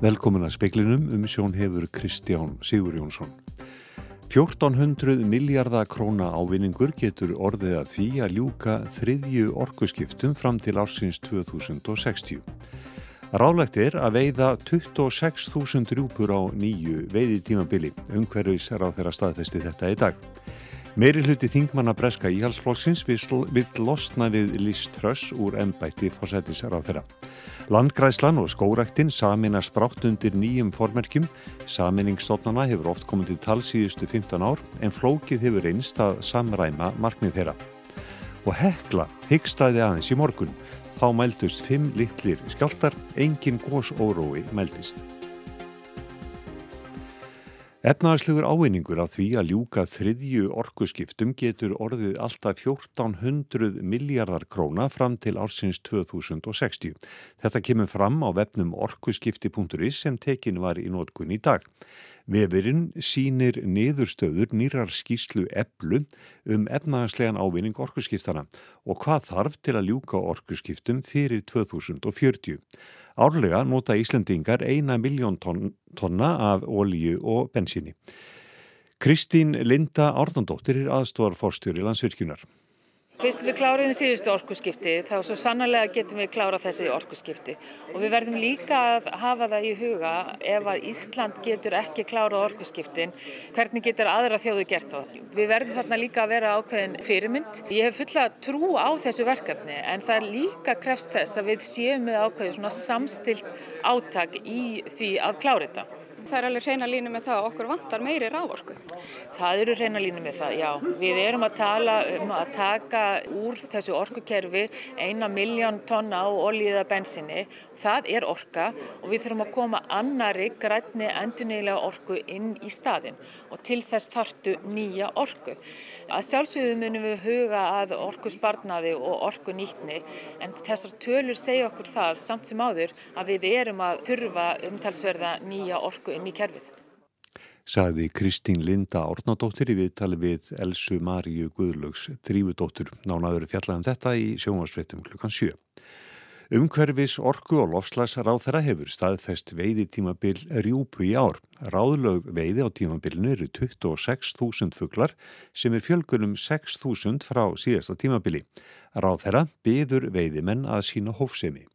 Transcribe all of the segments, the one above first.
Velkomin að speklinum um sjón hefur Kristján Sigur Jónsson. 1400 miljardar króna ávinningur getur orðið að því að ljúka þriðju orkuskiptum fram til ársins 2060. Rálegt er að veiða 26.000 rjúpur á nýju veiði tímabili. Ungverfis er á þeirra staðfesti þetta í dag. Meiri hluti þingmanna breska íhalsflokksins vil losna við List Tröss úr ennbætti fórsættisar á þeirra. Landgræslan og skórektinn samina sprátt undir nýjum formerkjum. Saminningsstofnana hefur oft komið til tal síðustu 15 ár en flókið hefur einst að samræma markmið þeirra. Og hekla hyggstaði aðeins í morgun. Þá mældust fimm litlir skjáltar, engin gósórói mældist. Efnaðarslugur ávinningur á því að ljúka þriðju orkuskiptum getur orðið alltaf 1400 miljardar króna fram til ársins 2060. Þetta kemur fram á vefnum orkuskipti.is sem tekin var í nótkun í dag. Vefurinn sínir niðurstöður nýrar skýslu eblu um efnaðarslegan ávinning orkuskiptana og hvað þarf til að ljúka orkuskiptum fyrir 2040. Árlega nota Íslandingar eina miljón ton, tonna af ólíu og bensíni. Kristín Linda Árnandóttir er aðstofarforstjóri landsvirkjunar. Fyrst við kláruðum síðustu orkusskipti þá svo sannarlega getum við klárað þessi orkusskipti og við verðum líka að hafa það í huga ef að Ísland getur ekki klárað orkusskiptin, hvernig getur aðra þjóðu gert það? Við verðum þarna líka að vera ákveðin fyrirmynd. Ég hef fulla trú á þessu verkefni en það er líka krefst þess að við séum með ákveði svona samstilt átak í því að klára þetta. Það er alveg reyna línu með það að okkur vantar meiri rávorku. Það eru reyna línu með það, já. Við erum að tala um að taka úr þessu orkukerfi eina miljón tonna á olíða bensinni. Það er orka og við þurfum að koma annari grætni endurniðlega orku inn í staðin og til þess þartu nýja orku. Að sjálfsögðu munum við huga að orku sparnaði og orku nýtni en þessar tölur segja okkur það samt sem áður að við erum að þurfa umtalsverða nýja orku inn í kerfið. Saði Kristín Linda Ornadóttir í viðtali við Elsu Maríu Guðlögs þrýfudóttur nánaður fjallaðan þetta í sjónvarsfrettum klukkan 7. Umhverfis orku og þeirra hefur staðfest veiði tímabil rjúpu í ár. Ráðlög veiði á tímabilinu eru 26.000 fugglar sem er fjölgunum 6.000 frá síðasta tímabili. Ráð þeirra byður veiðimenn að sína hófsemi.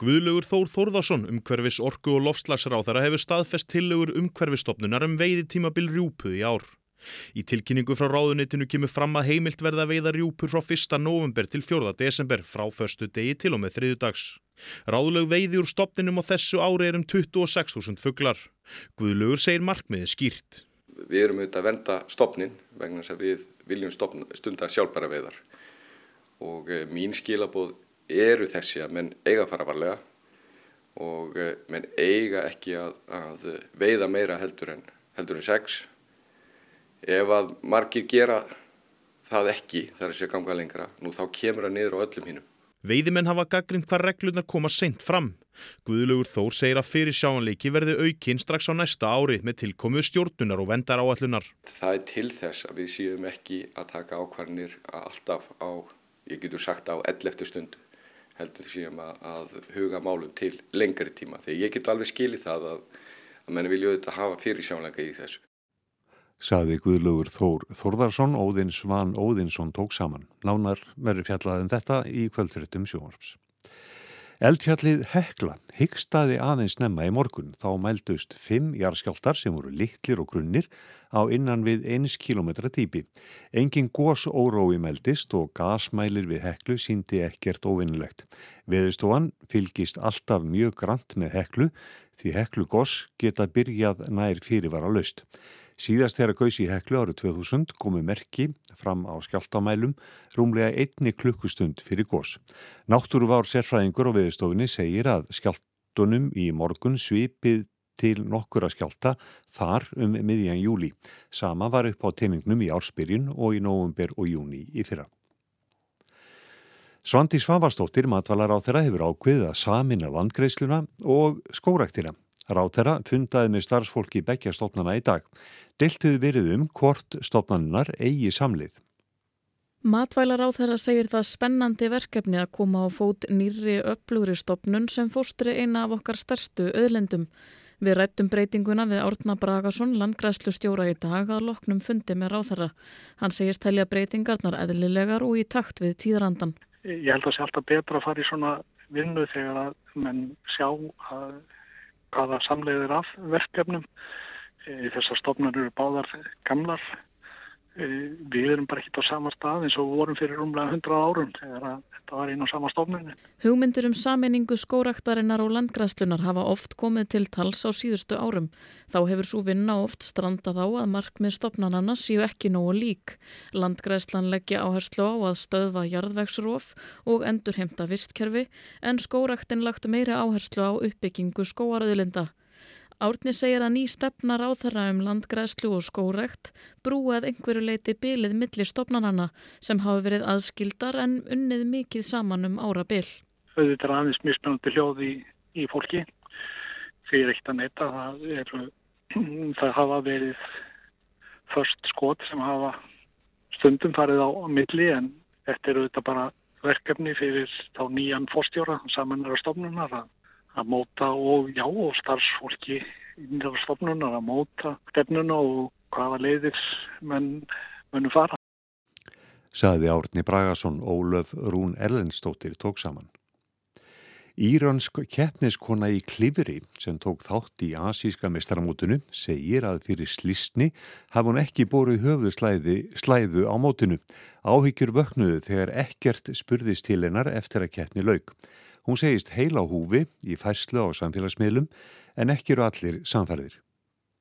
Guðlaugur Þór Þórðarsson, umhverfis orku og þeirra hefur staðfest tillögur umhverfistofnunar um veiði tímabil rjúpu í ár. Í tilkynningu frá ráðunitinu kemur fram að heimilt verða veiða rjúpur frá 1. november til 4. desember frá förstu degi til og með þriðu dags. Ráðulegu veiði úr stopninum á þessu ári er um 26.000 fugglar. Guðlugur segir markmiði skýrt. Við erum auðvitað að venda stopnin vegna þess að við viljum stunda sjálfbæra veiðar og e, mín skilabóð eru þessi að menn eiga að fara varlega og e, menn eiga ekki að, að veiða meira heldur en, heldur en sex ef að margir gera það ekki þar að sé ganga lengra nú þá kemur það niður á öllum hinnum Veiðimenn hafa gaggrind hvað reglunar koma seint fram. Guðlugur Þór segir að fyrir sjáanleiki verði aukinn strax á næsta ári með tilkomu stjórnunar og vendar áallunar. Það er til þess að við séum ekki að taka ákvarnir alltaf á, ég getur sagt á 11. stundu heldur séum að, að huga málum til lengri tíma. Þegar ég get alveg skilið það að, að menn vilja auðvitað hafa fyrir sjáanleika í þessu saði Guðlugur Þór Þórðarsson, Óðins Svan Óðinsson tók saman. Nánar verður fjallaðum þetta í kvöldfyrirtum sjónvarps. Eldfjallið Hekla hyggstaði aðeins nefna í morgun. Þá mældust fimm jarðskjáltar sem voru litlir og grunnir á innan við eins kilometra típi. Engin gós órói mældist og gasmælir við Heklu síndi ekkert óvinnilegt. Veðustofan fylgist alltaf mjög grant með Heklu því Heklu gós geta byrjað nær fyrirvara löst. Síðast þegar gauðs í heklu árið 2000 komu merki fram á skjáltamælum rúmlega einni klukkustund fyrir gós. Náttúruvár sérfræðingur á veðustofinni segir að skjáltunum í morgun svipið til nokkura skjálta þar um miðjan júli. Sama var upp á teiningnum í ársbyrjun og í nógumber og júni í fyrra. Svandi Svavarstóttir matvalar á þeirra hefur ákveðið að samina landgreisluna og skóraktina. Ráþera fundaði með starfsfólki begja stofnana í dag. Deltuðu verið um hvort stofnaninnar eigi samlið. Matvælar á þeirra segir það spennandi verkefni að koma á fót nýri upplugri stopnun sem fóstri eina af okkar stærstu öðlendum. Við rættum breytinguna við Árna Bragason, landgræslu stjóra í dag að loknum fundi með ráþara. Hann segist telja breytingarnar eðlilegar og í takt við tíðrandan. Ég held að það sé alltaf betra að fara í svona vinnu þegar að menn sjá að hvaða samleiðir af verkefnum. Þessar stopnar eru báðar gamlar Eh, við erum bara ekki á sama stað eins og vorum fyrir umlega 100 árum þegar þetta var einn og sama stofnunni. Hugmyndir um saminningu skóraktarinnar og landgræslunar hafa oft komið til tals á síðustu árum. Þá hefur svo vinna oft strandað á að markmið stopnarnanna séu ekki nógu lík. Landgræslan leggja áherslu á að stöðva jarðvegsróf og endurheimta vistkerfi en skóraktin lagt meiri áherslu á uppbyggingu skóaröðlinda. Árni segir að ný stefnar á þeirra um landgræðslu og skórekt brúað einhverju leiti bylið millir stopnarnana sem hafi verið aðskildar en unnið mikið saman um ára byll. Þetta er aðeins mjög spennandi hljóð í, í fólki. Því er ekkert að netta. Það, er, það hafa verið först skot sem hafa stundum farið á milli en þetta eru þetta bara verkefni fyrir þá nýjan fórstjóra samanlega stofnunar að að móta og já og starfsfólki innræður stofnunar að móta stefnuna og hvaða leiðir menn munum fara. Saði Árni Bragason Ólöf Rún Erlendstóttir tók saman. Íransk keppniskona í Klifri sem tók þátt í asíska mestaramótinu segir að fyrir slistni hafa hún ekki bórið höfðu slæðu á mótinu. Áhyggjur vöknuðu þegar ekkert spurðist til hennar eftir að keppni laug. Hún segist heila á húfi í fæslu á samfélagsmiðlum en ekki eru allir samfærðir.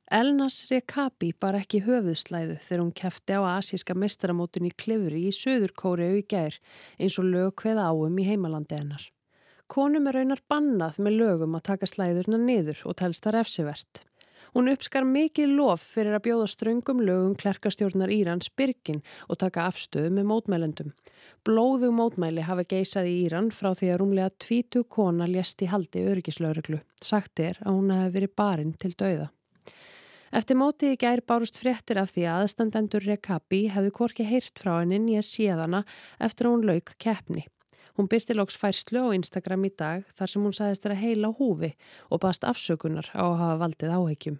Elnas Rekabi bar ekki höfuðslæðu þegar hún kefti á asíska mestaramótun í Klifri í Suður Kóriu í gær eins og lög hveða áum í heimalandi hennar. Konum er raunar bannað með lögum að taka slæðurna niður og telst það refsivert. Hún uppskar mikið lof fyrir að bjóða ströngum lögum klerkastjórnar Írans byrgin og taka afstöðu með mótmælendum. Blóðu mótmæli hafa geisað í Íran frá því að rúmlega tvítu kona lést í haldi örgislauruglu. Sagt er að hún hefði verið barinn til dauða. Eftir mótið í gær bárust fréttir af því að aðstandendur Rekabi hefðu korki heyrt frá henni nýja síðana eftir að hún lauk keppni. Hún byrti lóks færslu á Instagram í dag þar sem hún sagðist vera heila húfi og baðst afsökunar á að hafa valdið áhegjum.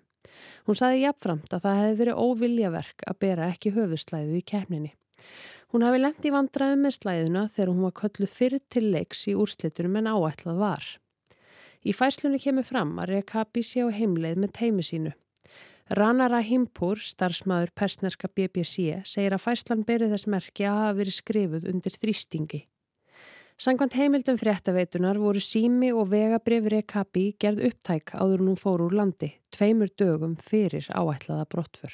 Hún sagði jafnframt að það hefði verið óviljaverk að bera ekki höfuslæðu í keppninni. Hún hafi lengt í vandraðu með slæðuna þegar hún var köllu fyrir til leiks í úrsliturum en áætlað var. Í færslunni kemur fram að Rekabi sé á heimleið með teimi sínu. Rana Rahimpur, starfsmæður persnerska BBC, segir að færslan berið þess merki að hafa verið skrifuð undir þrýstingi. Sangvand heimildum fréttaveitunar voru sími og vegabrifri kapi gerð upptæk áður nú fór úr landi, tveimur dögum fyrir áætlaða brottför.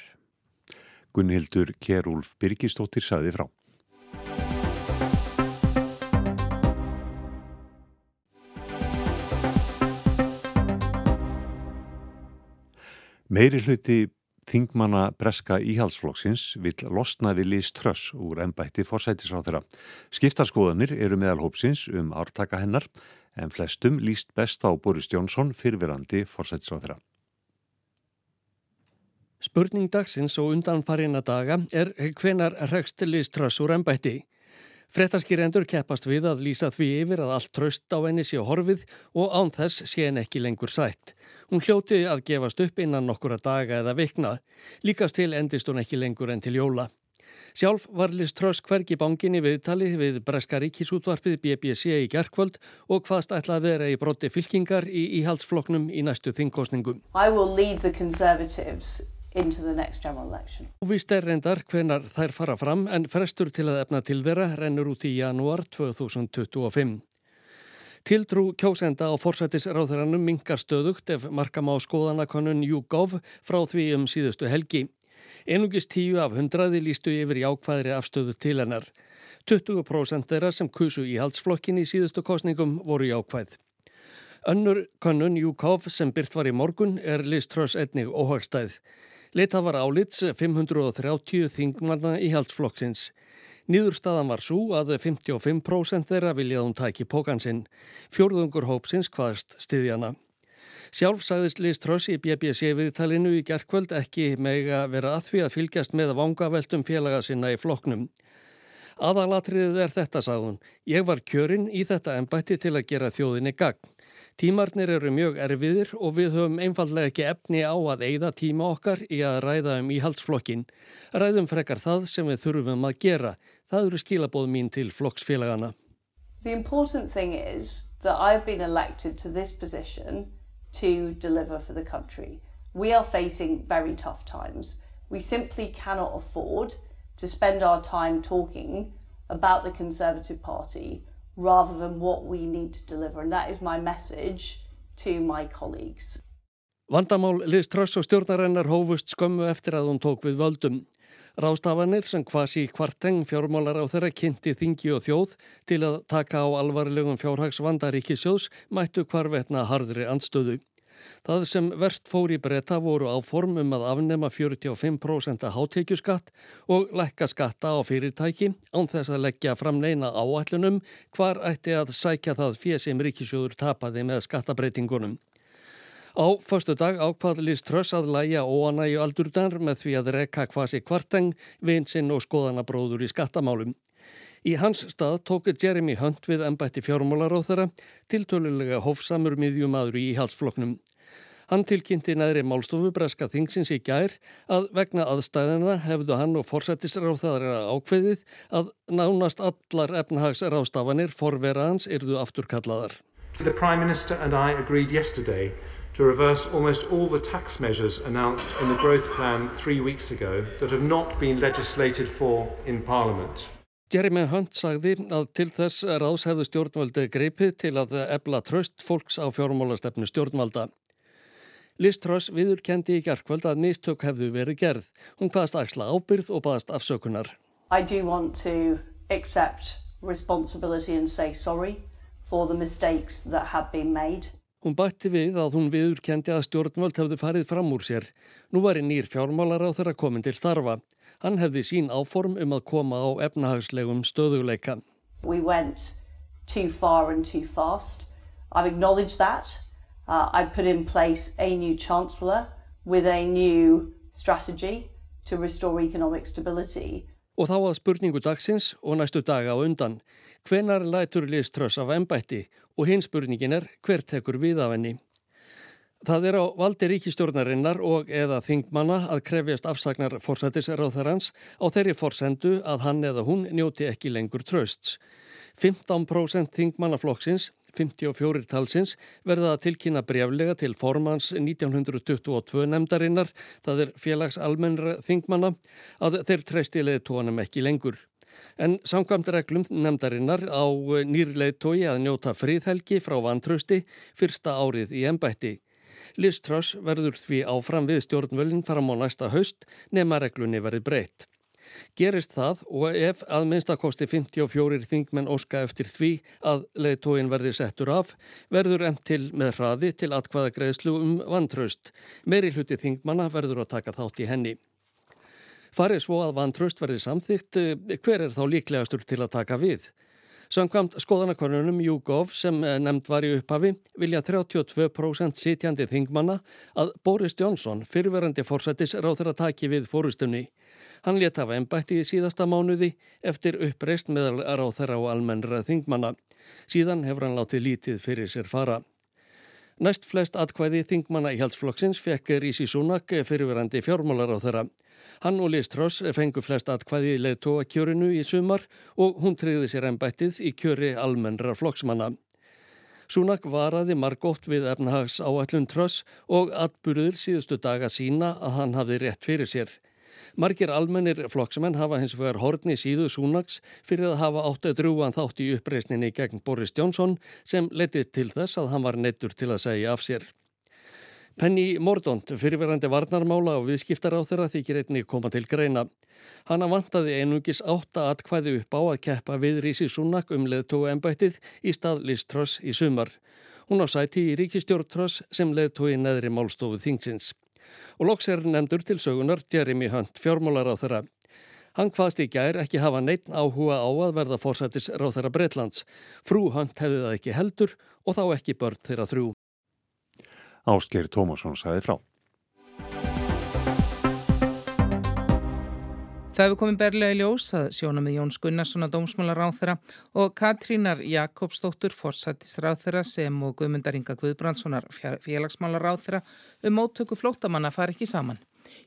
Gunnhildur Kjærúlf Birgistóttir saði frá. Meiri hluti Þingmanna breska íhalsflokksins vil losna við Lís Tröss úr ennbætti forsætisráþurra. Skiptarskoðanir eru meðal hópsins um ártaka hennar en flestum líst best á Boris Jónsson fyrfirandi forsætisráþurra. Spurning dagsins og undanfarina daga er hvenar rekst Lís Tröss úr ennbætti. Frettaskýrendur keppast við að lýsa því yfir að allt tröst á henni sé horfið og án þess sé henn ekki lengur sætt. Hún hljóti að gefast upp innan nokkura daga eða vikna. Líkast til endist hún ekki lengur en til jóla. Sjálf var Liz Truss hvergi banginni viðtali við Breska ríkisútvarfið BBC í gerkvöld og hvaðst ætla að vera í brotti fylkingar í íhaldsfloknum í næstu þingkostningum. Óvist er reyndar hvenar þær fara fram en frestur til að efna til þeirra rennur út í janúar 2025. Tiltrú kjósenda á forsættisráðurannum mingar stöðugt ef markam á skoðanakonun YouGov frá því um síðustu helgi. Einugist tíu af hundraði lístu yfir jákvæðri afstöðu til hennar. 20% þeirra sem kusu í halsflokkin í síðustu kostningum voru jákvæð. Önnur konun YouGov sem byrt var í morgun er Liz Truss etnig óhagstæð. Leita var álits 530 þingmanna í haldsflokksins. Nýðurstaðan var svo að 55% þeirra viljað hún tæki pókansinn. Fjórðungur hópsins hvaðast stiðjana. Sjálf sagðist Liz Truss í BBC viðtalinu í gerðkvöld ekki mega vera að því að fylgjast með vangaveltum félaga sinna í flokknum. Aðalatriðið er þetta, sagðun. Ég var kjörinn í þetta ennbætti til að gera þjóðinni gagn. Tímarnir eru mjög erfiðir og við höfum einfallega ekki efni á að eigða tíma okkar í að ræða um íhaldsflokkin. Ræðum frekar það sem við þurfum að gera. Það eru skilabóð mín til flokksfélagana. The important thing is that I've been elected to this position to deliver for the country. We are facing very tough times. We simply cannot afford to spend our time talking about the Conservative Party rather than what we need to deliver. And that is my message to my colleagues. Vandamál Liz Truss og stjórnarennar hófust skömmu eftir að hún tók við völdum. Rástafanir sem kvasi kvarteng fjármálar á þeirra kynnti þingi og þjóð til að taka á alvarlegum fjárhags vandaríkisjóðs mættu hvarvetna hardri andstöðu. Það sem verst fór í breyta voru á formum að afnema 45% hátekjuskatt og lekka skatta á fyrirtæki án þess að leggja fram neina áætlunum hvar ætti að sækja það fyrir sem ríkisjóður tapaði með skattabreitingunum. Á förstu dag ákvað Lís Tröss að læja óanæju aldurdanar með því að rekka kvasi kvarteng, vinsinn og skoðanabróður í skattamálum. Í hans stað tók Jeremy Hunt við ennbætti fjármálaróþara tiltölulega hófsamur miðjumadur í halsfloknum. Hann tilkynnti næri málstofu breska þingsins í gær að vegna aðstæðina hefðu hann og forsættisráþaðara ákveðið að nánast allar efnahagsrástafanir forveraðans yrðu afturkallaðar. The Prime Minister and I agreed yesterday to reverse almost all the tax measures announced in the growth plan three weeks ago that have not been legislated for in Parliament. Jeremy Hunt sagði að til þess ráðs hefðu stjórnvaldi greipið til að ebla tröst fólks á fjármálastefnu stjórnvalda. Liz Truss viður kendi í gerðkvöld að nýstök hefðu verið gerð. Hún hvaðast axla ábyrð og baðast afsökunar. I do want to accept responsibility and say sorry for the mistakes that have been made. Hún bætti við að hún viður kendi að stjórnvöld hefðu farið fram úr sér. Nú var í nýr fjármálar á þeirra komin til starfa. Hann hefði sín áform um að koma á efnahagslegum stöðuleika. We went too far and too fast. I've acknowledged that. Uh, I put in place a new chancellor with a new strategy to restore economic stability. Og þá að spurningu dagsins og næstu daga á undan. Hvenar lætur Liz Truss af ennbætti og hins spurningin er hver tekur við af henni? Það er á valdi ríkistjórnarinnar og eða þingmanna að krefjast afsagnar forsættisráþarans á þeirri forsendu að hann eða hún njóti ekki lengur trösts. 15% þingmannaflokksins 54 talsins verða að tilkynna breflega til formans 1922 nefndarinnar, það er félags almennra þingmanna, að þeir treystilegði tónum ekki lengur. En samkvæmt reglum nefndarinnar á nýrleið tói að njóta fríðhelgi frá vantrösti fyrsta árið í ennbætti. Liz Truss verður því áfram við stjórnvölinn fram á næsta haust nema reglunni verið breytt. Gerist það og ef að minnstakosti 54 þingmenn óska eftir því að leiðtóin verði settur af, verður emt til með hraði til atkvaða greiðslu um vantraust. Meiri hluti þingmanna verður að taka þátt í henni. Farið svo að vantraust verði samþygt, hver er þá líklegastur til að taka við? Samkvamt skoðanakonunum YouGov sem nefnd var í upphafi vilja 32% sitjandi þingmanna að Boris Johnson, fyrverandi fórsættis, ráð þeirra taki við fórustunni. Hann létt hafa ennbætti í síðasta mánuði eftir uppreist meðal ráð þeirra og almennra þingmanna. Síðan hefur hann látið lítið fyrir sér fara. Næst flest atkvæði þingmanna í halsflokksins fekk Rísi Súnak fyrirverandi fjármálar á þeirra. Hann og Liz Truss fengu flest atkvæði í leðtóa kjörinu í sumar og hún treyði sér ennbættið í kjöri almennra flokksmanna. Súnak varaði margótt við efnahags áallun Truss og atburður síðustu daga sína að hann hafði rétt fyrir sér. Margir almennir flokksmenn hafa hins vegar horni síðu Súnaks fyrir að hafa átt að drúan þátt í uppreysninni gegn Boris Johnson sem letið til þess að hann var neittur til að segja af sér. Penny Mordaunt, fyrirverandi varnarmála og viðskiptar á þeirra þykir einni koma til greina. Hanna vantaði einungis átta atkvæði upp á að keppa við Rísi Súnak um leðtói ennbættið í stað Liz Truss í sumar. Hún á sæti í ríkistjórn Truss sem leðtói neðri málstofu þingsins. Og loks er nefndur til sögunar Jeremy Hunt, fjármálar á þeirra. Hann hvaðst í gær ekki hafa neitt áhuga á að verða fórsættis ráð þeirra Breitlands. Frú Hunt hefði það ekki heldur og þá ekki börn þeirra þrjú. Ásker Tómasson sagði frá. Það hefur komið berlega í ljós að sjóna með Jóns Gunnarsson að dómsmálar ráþera og Katrínar Jakobsdóttur forsættisráþera sem og Guðmundar Inga Guðbrandssonar félagsmálar ráþera um móttöku flótamanna fari ekki saman.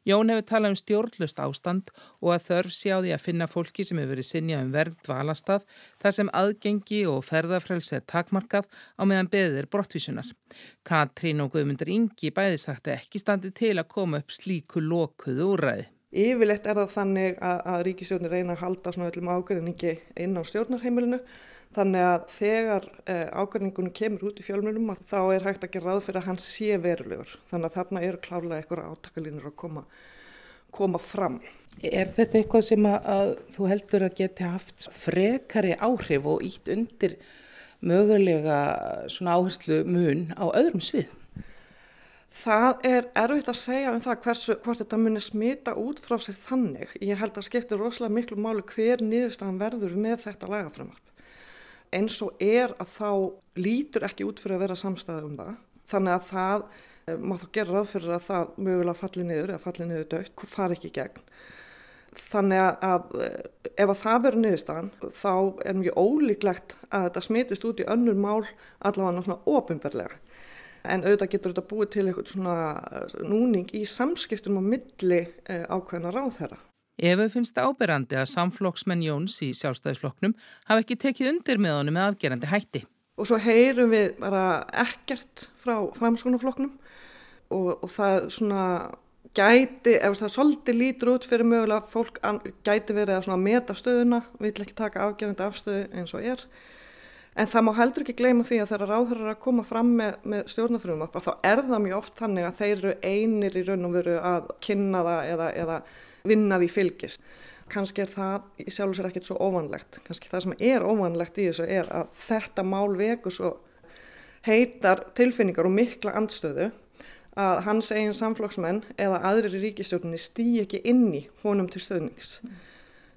Jón hefur talað um stjórnlust ástand og að þörf sé á því að finna fólki sem hefur verið sinja um verð dvalastað þar sem aðgengi og ferðafrælse er takmarkað á meðan beðir brottvísunar. Katrín og Guðmundur Ingi bæði sagt ekki standi til að koma upp slíku lokuðu úræði. Yfirleitt er það þannig að, að ríkistjórnir reyna að halda svona öllum ágreiningi inn á stjórnarheimilinu þannig að þegar eh, ágreiningunum kemur út í fjölmjölum þá er hægt að gera ráð fyrir að hann sé verulegur þannig að þarna eru klárlega eitthvað átakalínur að koma, koma fram. Er þetta eitthvað sem að, að þú heldur að geti haft frekari áhrif og ítt undir mögulega svona áherslu mun á öðrum svið? Það er erfitt að segja um það hversu, hvort þetta munir smita út frá sér þannig. Ég held að skiptir rosalega miklu máli hver niðurstaðan verður með þetta lagaframarp. Eins og er að þá lítur ekki út fyrir að vera samstæði um það. Þannig að það eh, má þá gera ráð fyrir að það mögulega falli niður eða falli niður dögt, far ekki gegn. Þannig að, eh, ef að það verður niðurstaðan þá er mjög ólíklegt að þetta smitist út í önnur mál allavega svona ofinberlega en auðvitað getur þetta búið til eitthvað svona eh, núning í samskiptum á milli eh, ákveðna ráð þeirra. Efu finnst það áberandi að samflokksmenn Jóns í sjálfstæðisflokknum hafa ekki tekið undir með honum með afgerandi hætti. Og svo heyrum við bara ekkert frá framskonaflokknum og, og það svona gæti, ef það svolítið lítur út fyrir mögulega fólk gæti verið að meta stöðuna, vil ekki taka afgerandi afstöðu eins og er. En það má heldur ekki gleyma því að þegar ráðhverjar er að koma fram með, með stjórnafröðum þá er það mjög oft þannig að þeir eru einir í raun og veru að kynna það eða, eða vinna því fylgis. Kanski er það í sjálf og sér ekkert svo óvanlegt. Kanski það sem er óvanlegt í þessu er að þetta mál veku svo heitar tilfinningar og mikla andstöðu að hans eigin samflokksmenn eða aðrir í ríkistjórnini stýi ekki inn í honum til stöðnings. Mm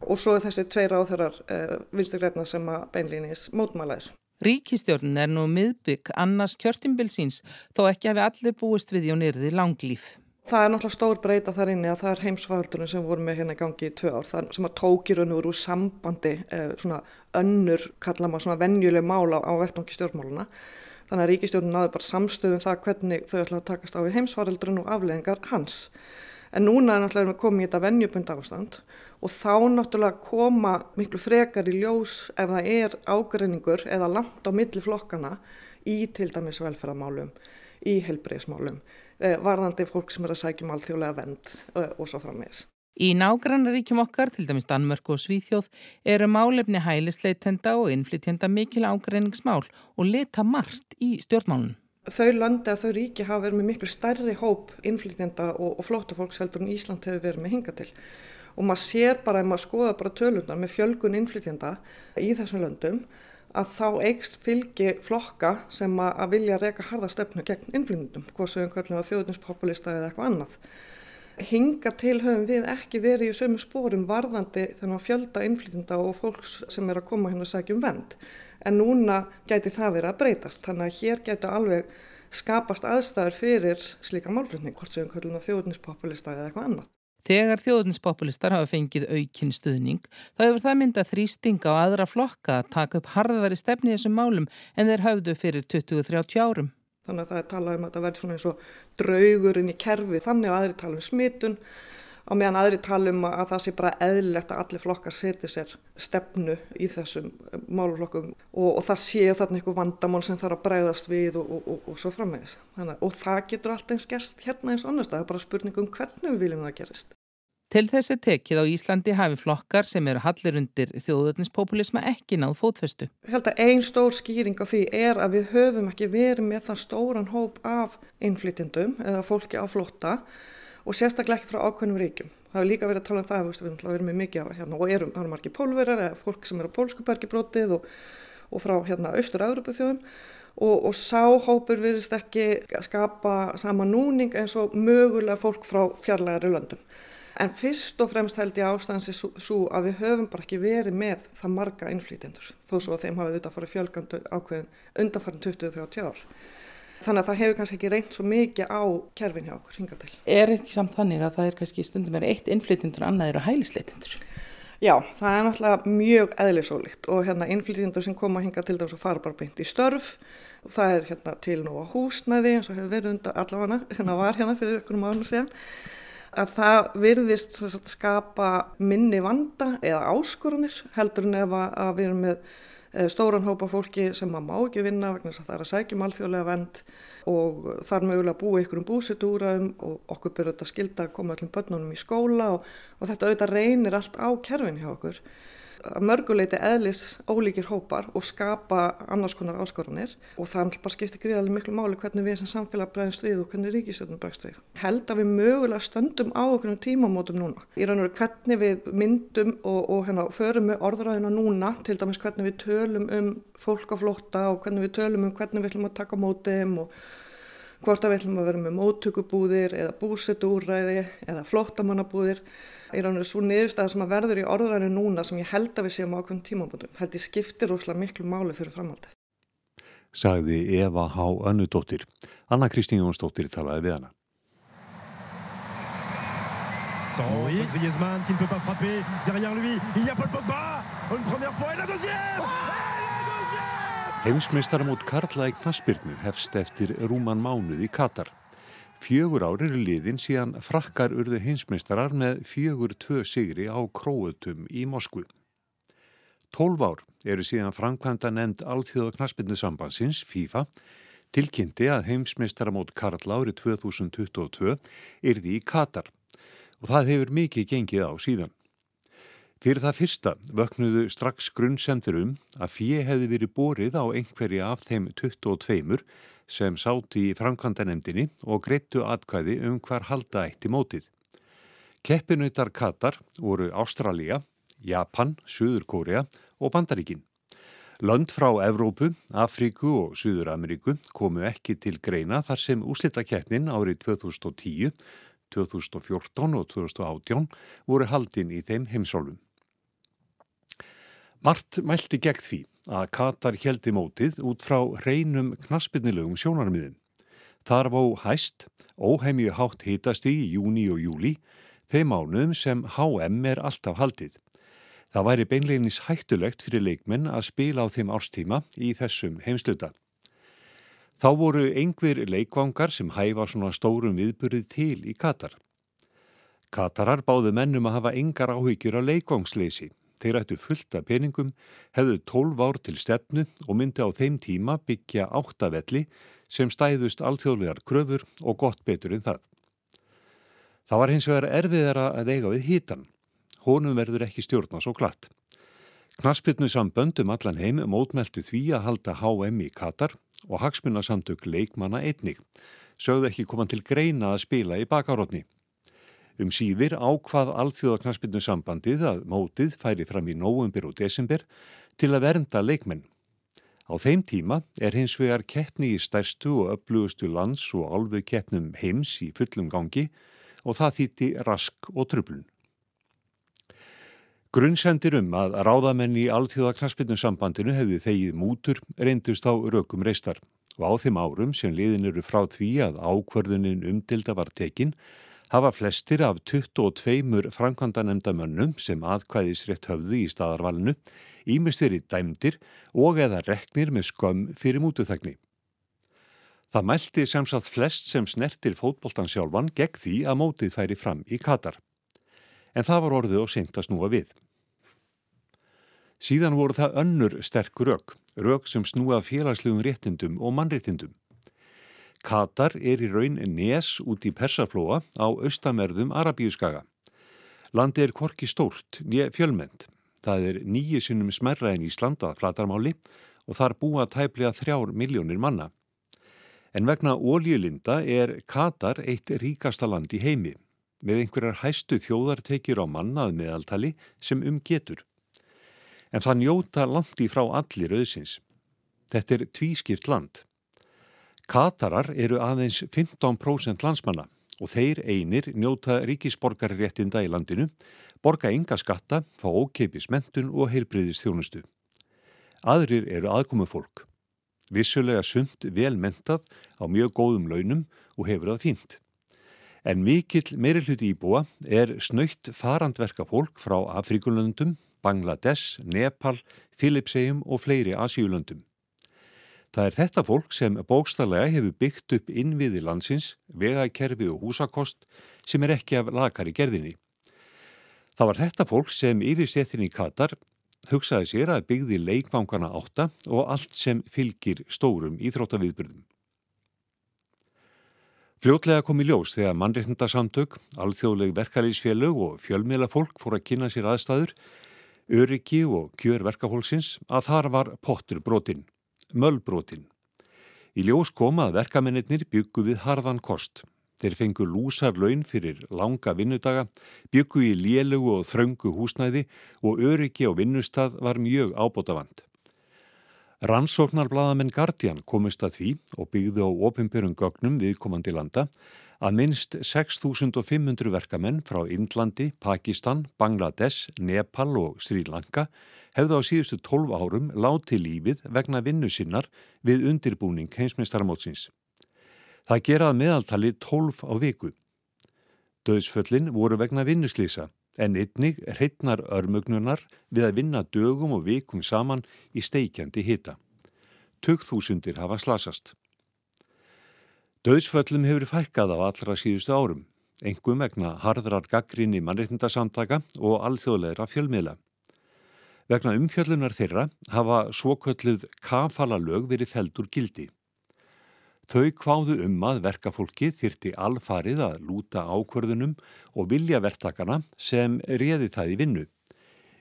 og svo er þessi tveir áþarar uh, eh, vinsturgræna sem að beinlýnis mótmæla þessu. Ríkistjórn er nú miðbygg annars kjörtimbilsins þó ekki hafi allir búist við jónirði langlýf. Það er náttúrulega stór breyta þar inni að það er heimsvaraldurinn sem voru með hérna í gangi í tvö ár það sem að tókir og veru úr sambandi eh, svona önnur, kalla maður svona vennjuleg mála á, á vettnóki stjórnmáluna. Þannig að ríkistjórnin náður bara samstöðum um það hvernig þau ætla að takast á við heimsvaraldurinn og afleðingar hans. En núna er náttúrulega komið í þetta vennjubund ástand og þá náttúrulega koma miklu frekar í ljós ef það er ágreiningur eða langt á milli flokkana í til dæmis velferðamálum, í helbreyðsmálum, eh, varðandi fólk sem er að sækjum alþjóðlega vend eh, og svo frammeðis. Í nágrannaríkjum okkar, til dæmis Danmörk og Svíþjóð, eru málefni hælisleitenda og innflytjenda mikil ágreiningsmál og leta margt í stjórnmálunum. Þau landi að þau ríki hafa verið með miklu stærri hóp innflytjenda og, og flótafólks heldur en Ísland hefur verið með hinga til og maður sér bara, ef maður skoða bara tölunar með fjölgun innflytjanda í þessum löndum að þá eigst fylgi flokka sem að vilja reyka harðastefnu gegn innflytjandum, hvað sem kallum að þjóðnispopulista eða eitthvað annað. Hinga til höfum við ekki verið í sömu spórum varðandi þennan fjölda innflytjanda og fólks sem er að koma hérna og segja um vend. En núna gæti það verið að breytast, þannig að hér gætu alveg skapast aðstæður fyrir slíka málflutning, hvort sem við kallum að þjóðnispopulista eða eitthvað annað. Þegar þjóðninspopulistar hafa fengið aukinn stuðning þá hefur það myndað þrýstinga á aðra flokka að taka upp harðari stefni þessum málum en þeir hafðu fyrir 20-30 árum. Þannig að það er talað um að það verður svona eins og draugurinn í kerfi þannig að aðri tala um smitun á meðan aðri tala um að það sé bara eðlilegt að allir flokkar seti sér stefnu í þessum máluflokkum og, og það sé þarna einhver vandamál sem þarf að bregðast við og, og, og svo framvegis. Og það getur alltaf eins gerst hérna eins og annars, það er bara spurning um hvernig við viljum það gerist. Til þessi tekið á Íslandi hafi flokkar sem eru hallir undir þjóðutnispopulisma ekki náð fótfestu. Ég held að einn stór skýring á því er að við höfum ekki verið með það stóran hóp af innflytjendum eða fólki á flotta og sérstaklega ekki frá ákveðnum ríkjum. Það hefur líka verið að tala um það, við að vera með mikið á hérna og erum, það eru margir pólverjar eða fólk sem eru á pólskubergibrótið og, og frá hérna austur-Európa þjóðum og, og sáhópur virðist ekki skapa sama núning eins og mögulega fólk frá fjarlægari löndum. En fyrst og fremst held ég ástæðansi svo að við höfum bara ekki verið með það marga innflýtendur þó svo að þeim hafa auðvitað farið fjölgandu ákveðin undanfarn 20-30 ár. Þannig að það hefur kannski ekki reynt svo mikið á kerfin hjá okkur hinga til. Er ekki samt þannig að það er kannski stundum er eitt innflytjendur og annað eru hælisleitindur? Já, það er náttúrulega mjög eðlisólíkt og hérna innflytjendur sem koma hinga til þess að fara bara beint í störf og það er hérna til nú á húsnæði eins og hefur verið undan allavega, hérna var hérna fyrir ykkurum ánum síðan að það virðist sagt, skapa minni vanda eða áskoranir heldur en ef að við erum með stóran hópa fólki sem maður má ekki vinna vegna þess að það er að sækjum alþjóðlega vend og þar mögulega búa ykkur um búsitúraum og okkur byrjur þetta skilda að koma öllum börnunum í skóla og, og þetta auðvitað reynir allt á kerfin hjá okkur mörguleiti eðlis ólíkir hópar og skapa annars konar áskoranir og það bara skiptir gríðarlega miklu máli hvernig við sem samfélag bregðast við og hvernig ríkistjóðun bregðast við. Held að við mögulega stöndum á okkur tímamótum núna. Í raun og veru hvernig við myndum og, og hérna, förum með orðræðina núna, til dæmis hvernig við tölum um fólk á flótta og hvernig við tölum um hvernig við ætlum að taka mótið og hvort að við ætlum að vera með móttökubúðir eða búsetúræði eða flóttamannabúðir í raun og þessu niðurstað sem að verður í orðræðinu núna sem ég held að við séum ákveðum tímabúndum held ég skiptir rosalega miklu máli fyrir framhaldið. Sagði Eva H. Önnudóttir. Anna Kristín Jónsdóttir talaði við hana. Oui. Griezmann qui ne peut pas frapper derrière lui. Il y a Paul Pogba. Une première fois et la deuxième. Heimsmeistaramót Karla í Knaspirnu hefst eftir rúman mánuð í Katar. Fjögur ár eru liðin síðan frakkar urðu hinsmeistarar með fjögur tvö sigri á króutum í Moskvu. Tólf ár eru síðan framkvæmda nefnd Alþjóða Knaspinnu sambansins, FIFA, tilkynnti að heimsmeistaramót Karla árið 2022 yrði í Katar og það hefur mikið gengið á síðan. Fyrir það fyrsta vöknuðu strax grunnsendur um að fjö hefði verið borið á einhverja af þeim 22 sem sátt í framkvæmdanemdini og greittu atkvæði um hvar halda eitt í mótið. Keppinautar Katar voru Ástralja, Japan, Suður Kórea og Bandaríkin. Lönd frá Evrópu, Afríku og Suður Ameríku komu ekki til greina þar sem úslitakeppnin árið 2010, 2014 og 2018 voru haldinn í þeim heimsólum. Mart mælti gegn því að Katar heldi mótið út frá hreinum knaspinnilegum sjónarmiðin. Þar vó hæst, óheimju hátt hitast í júni og júli, þeim mánuðum sem HM er alltaf haldið. Það væri beinleginis hættulegt fyrir leikmenn að spila á þeim árstíma í þessum heimsluta. Þá voru engvir leikvangar sem hæfa svona stórum viðburðið til í Katar. Katarar báðu mennum að hafa engar áhyggjur á leikvangsleysi Þeir ættu fullt af peningum, hefðu 12 ár til stefnu og myndi á þeim tíma byggja áttavelli sem stæðust alþjóðlegar kröfur og gott betur en það. Það var hins vegar erfiðara að eiga við hítan. Honum verður ekki stjórna svo glatt. Knaspitnu samböndum allan heim mótmeltu því að halda HM í Katar og hagsmunarsamtök leikmanna einnig. Sögðu ekki koma til greina að spila í bakarótni. Um síðir ákvað alþjóðaknaspinu sambandið að mótið færi fram í nóumbir og desember til að vernda leikmenn. Á þeim tíma er hins vegar keppni í stærstu og öflugustu lands og alveg keppnum heims í fullum gangi og það þýtti rask og trublun. Grunnsendir um að ráðamenn í alþjóðaknaspinu sambandinu hefði þegið mútur reyndust á rökum reistar og á þeim árum sem liðin eru frá því að ákvörðunin umtilda var tekinn hafa flestir af 22 framkvæmdanemndamönnum sem aðkvæðisrétt höfðu í staðarvalinu ímest verið dæmdir og eða reknir með skömm fyrir mútuþækni. Það mælti sem sagt flest sem snertir fótboltan sjálfan gegn því að mótið færi fram í Katar. En það var orðið og seint að snúa við. Síðan voru það önnur sterk rauk, rauk sem snúa félagslegum réttindum og mannréttindum. Katar er í raun nes út í Persaflóa á austamerðum Arabíuskaga. Landi er korki stórt, nýja fjölmend. Það er nýju sinnum smerra en Ísland að flatarmáli og þar búa tæplega þrjár miljónir manna. En vegna óljulinda er Katar eitt ríkasta land í heimi með einhverjar hæstu þjóðartekjur á mannað meðaltali sem um getur. En það njóta landi frá allir auðsins. Þetta er tvískipt land. Katarar eru aðeins 15% landsmanna og þeir einir njóta ríkisborgarréttinda í landinu, borga ynga skatta, fá ókeipis mentun og heilbriðis þjónustu. Aðrir eru aðkomu fólk. vissulega sumt vel mentað á mjög góðum launum og hefur það fínt. En mikill meiruluti íbúa er snöytt farandverka fólk frá Afrikulöndum, Bangladesh, Nepal, Filipsegjum og fleiri Asjúlöndum. Það er þetta fólk sem bókstallega hefur byggt upp innviði landsins, vegakerfi og húsakost sem er ekki af lakari gerðinni. Það var þetta fólk sem yfirstéttin í Katar hugsaði sér að byggði leikvankana átta og allt sem fylgir stórum íþróttaviðbyrðum. Fljótlega kom í ljós þegar mannreitndasamtök, alþjóðleg verkalýsfélög og fjölmiðla fólk fór að kynna sér aðstæður, öryggi og kjör verkafólksins að þar var pottur brotinn, möllbrotinn. Í ljós kom að verkamennir byggu við harðan kost. Þeir fengu lúsar laun fyrir langa vinnudaga, byggu í lélugu og þröngu húsnæði og öryggi á vinnustad var mjög ábótavand. Rannsóknarbladamenn Guardian komist að því og byggði á ofinbjörn gögnum viðkomandi landa að minnst 6.500 verkamenn frá Indlandi, Pakistan, Bangladesh, Nepal og Sri Lanka hefði á síðustu 12 árum láti lífið vegna vinnu sinnar við undirbúning heimsmyndstarmótsins. Það gerað meðaltali 12 á viku. Döðsföllin voru vegna vinnuslýsa en einnig hreitnar örmögnunar við að vinna dögum og vikum saman í steikjandi hita. Tökþúsundir hafa slasast. Döðsföllum hefur fækkað á allra síðustu árum, engum vegna harðrar gaggrinni mannreitndasamtaka og alþjóðleira fjölmiðla. Vegna umfjöllunar þeirra hafa svokölluð kafala lög verið feldur gildi. Þau kváðu um að verkafólki þyrti alfarið að lúta ákvörðunum og vilja verktakana sem réði það í vinnu.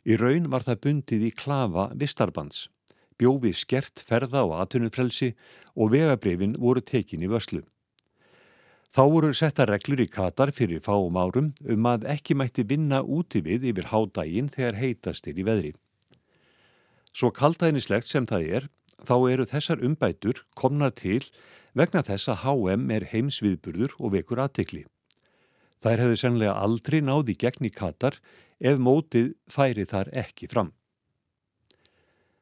Í raun var það bundið í klafa vistarbands, bjófi skert ferða og atunufrelsi og vegabrefin voru tekin í vöslu. Þá voru setta reglur í Katar fyrir fáum árum um að ekki mætti vinna úti við yfir hádægin þegar heitastir í veðri. Svo kaldæðinislegt sem það er, þá eru þessar umbætur komna til vegna þess að HM er heimsviðburður og vekur aðtekli. Þær hefðu sennilega aldrei náði gegn í Katar ef mótið færi þar ekki fram.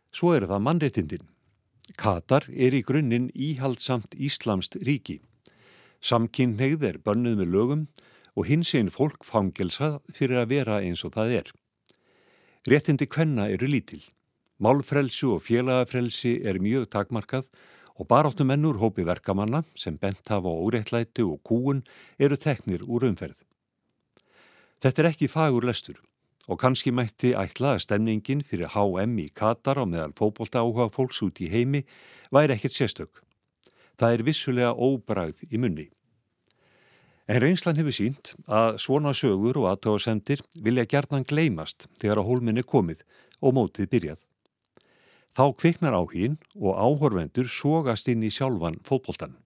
Svo eru það mannreitindin. Katar er í grunninn íhaldsamt Íslamst ríki. Samkynneigð er bönnuð með lögum og hins einn fólk fangelsað fyrir að vera eins og það er. Réttindi kvenna eru lítil. Málfrelsi og félagafrelsi er mjög takmarkað og baráttumennur hópi verkamanna sem bent hafa á óreittlæti og kúun eru teknir úr umferð. Þetta er ekki fagur lestur og kannski mætti ætla að stemningin fyrir HM í Katar og meðal fókbólta áhuga fólks út í heimi væri ekkert sérstök. Það er vissulega óbræð í munni. En reynslan hefur sínt að svona sögur og aðtóðasendir vilja gerðan gleymast þegar að hólminni komið og mótið byrjað. Þá kviknar áhín og áhorvendur sógast inn í sjálfan fótboltan.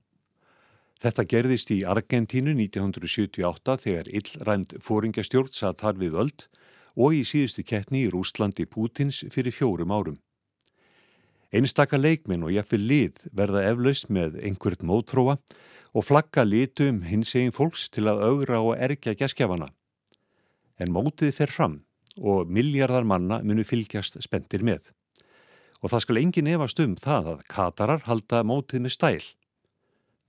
Þetta gerðist í Argentínu 1978 þegar illræmt fóringjastjórn satt þar við öld og í síðustu keppni í Rúslandi Pútins fyrir fjórum árum. Einstaka leikminn og jafnveg lið verða eflaust með einhvert mótróa og flagga litu um hins egin fólks til að augra og ergja gæskjafana. En mótið fer fram og miljardar manna munu fylgjast spendir með og það skal engin efast um það að Katarar halda mótið með stæl.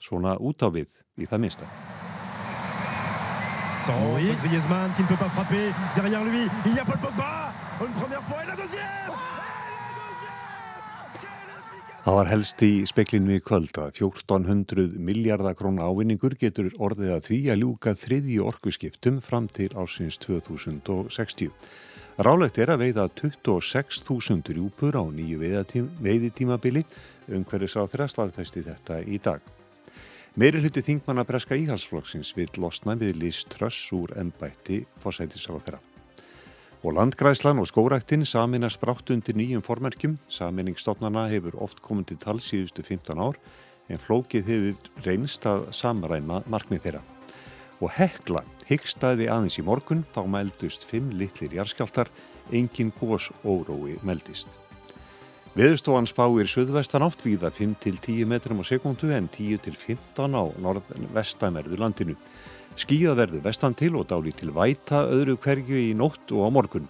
Svona út á við í það minsta. Oui. Griezmann qui ne peut pas frapper. Derrière lui, il y a Paul Pogba. Une première fois et la deuxième. Það var helst í speklinu í kvöld að 1400 miljardar krón ávinningur getur orðið að því að ljúka þriðji orkuskiptum fram til ásins 2060. Rálegt er að veiða 26.000 rjúpur á nýju veiðitímabili umhverjus á þeirra slaðfesti þetta í dag. Meiri hluti þingmanna breska íhalsflokksins vil losna við list tröss úr ennbætti fórsætisar á þeirra. Og landgræslan og skóræktin saminast brátt undir nýjum formerkjum. Saminningstofnana hefur oft komið til tal síðustu 15 ár en flókið hefur reynst að samræma markmið þeirra og hekla hyggstaði aðeins í morgun þá meldust fimm litlir jarskjáltar, engin gós órói meldist. Veðustofan spáir söðvestan átt víða 5-10 metrum á sekundu en 10-15 á norð-vestamerðu landinu. Skíða verður vestan til og dáli til væta öðru hverju í nótt og á morgun.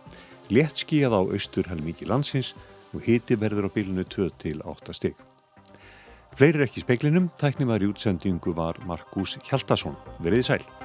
Létt skíða á austur helmingi landsins og hiti verður á bylunu 2-8 stygg. Fleiri ekki speiklinum, tæknum að rjútsendingu var Markus Hjaldarsson. Verið sæl.